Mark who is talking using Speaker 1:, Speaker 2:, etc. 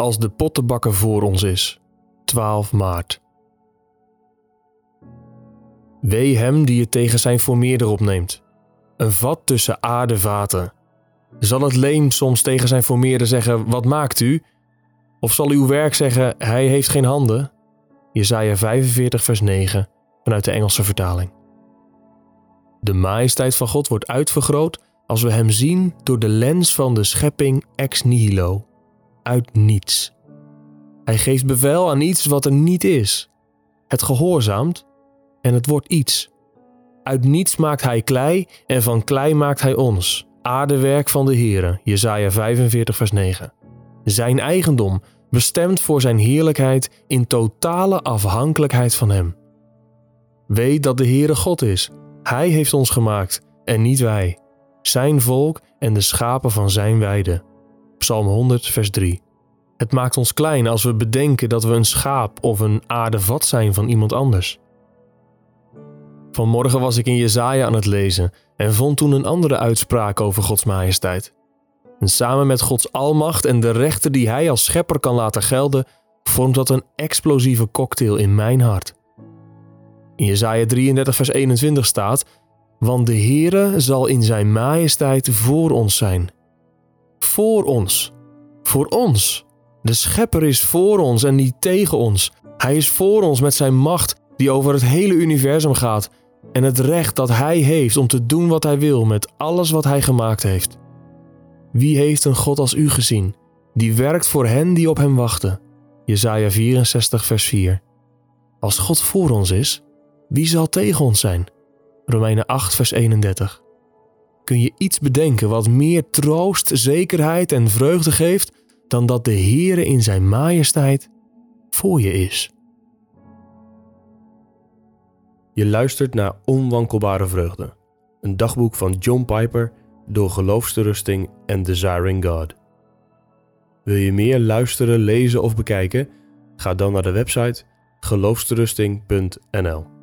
Speaker 1: als de pottenbakker voor ons is. 12 maart. Wee hem die het tegen zijn formeerder opneemt. Een vat tussen aardevaten. Zal het leem soms tegen zijn formeerder zeggen: Wat maakt u? Of zal uw werk zeggen: Hij heeft geen handen? Jesaja 45, vers 9 vanuit de Engelse vertaling. De majesteit van God wordt uitvergroot als we Hem zien door de lens van de schepping ex nihilo, uit niets. Hij geeft bevel aan iets wat er niet is. Het gehoorzaamt en het wordt iets. Uit niets maakt Hij klei en van klei maakt Hij ons, aardewerk van de Heere, Jesaja 45 vers 9. Zijn eigendom, bestemd voor Zijn heerlijkheid in totale afhankelijkheid van Hem. Weet dat de Heere God is. Hij heeft ons gemaakt en niet wij. Zijn volk en de schapen van zijn weide. Psalm 100, vers 3. Het maakt ons klein als we bedenken dat we een schaap of een aardevat zijn van iemand anders. Vanmorgen was ik in Jezaja aan het lezen en vond toen een andere uitspraak over Gods majesteit. En samen met Gods almacht en de rechten die Hij als schepper kan laten gelden, vormt dat een explosieve cocktail in mijn hart. In Jesaja 33 vers 21 staat, want de Heere zal in zijn majesteit voor ons zijn. Voor ons. Voor ons. De schepper is voor ons en niet tegen ons. Hij is voor ons met zijn macht die over het hele universum gaat en het recht dat hij heeft om te doen wat hij wil met alles wat hij gemaakt heeft. Wie heeft een God als u gezien, die werkt voor hen die op hem wachten? Jesaja 64 vers 4. Als God voor ons is, wie zal tegen ons zijn? Romeinen 8, vers 31. Kun je iets bedenken wat meer troost, zekerheid en vreugde geeft dan dat de Heere in zijn majesteit voor je is? Je luistert naar Onwankelbare Vreugde, een dagboek van John Piper door Geloofsterusting en Desiring God. Wil je meer luisteren, lezen of bekijken? Ga dan naar de website geloofsterusting.nl.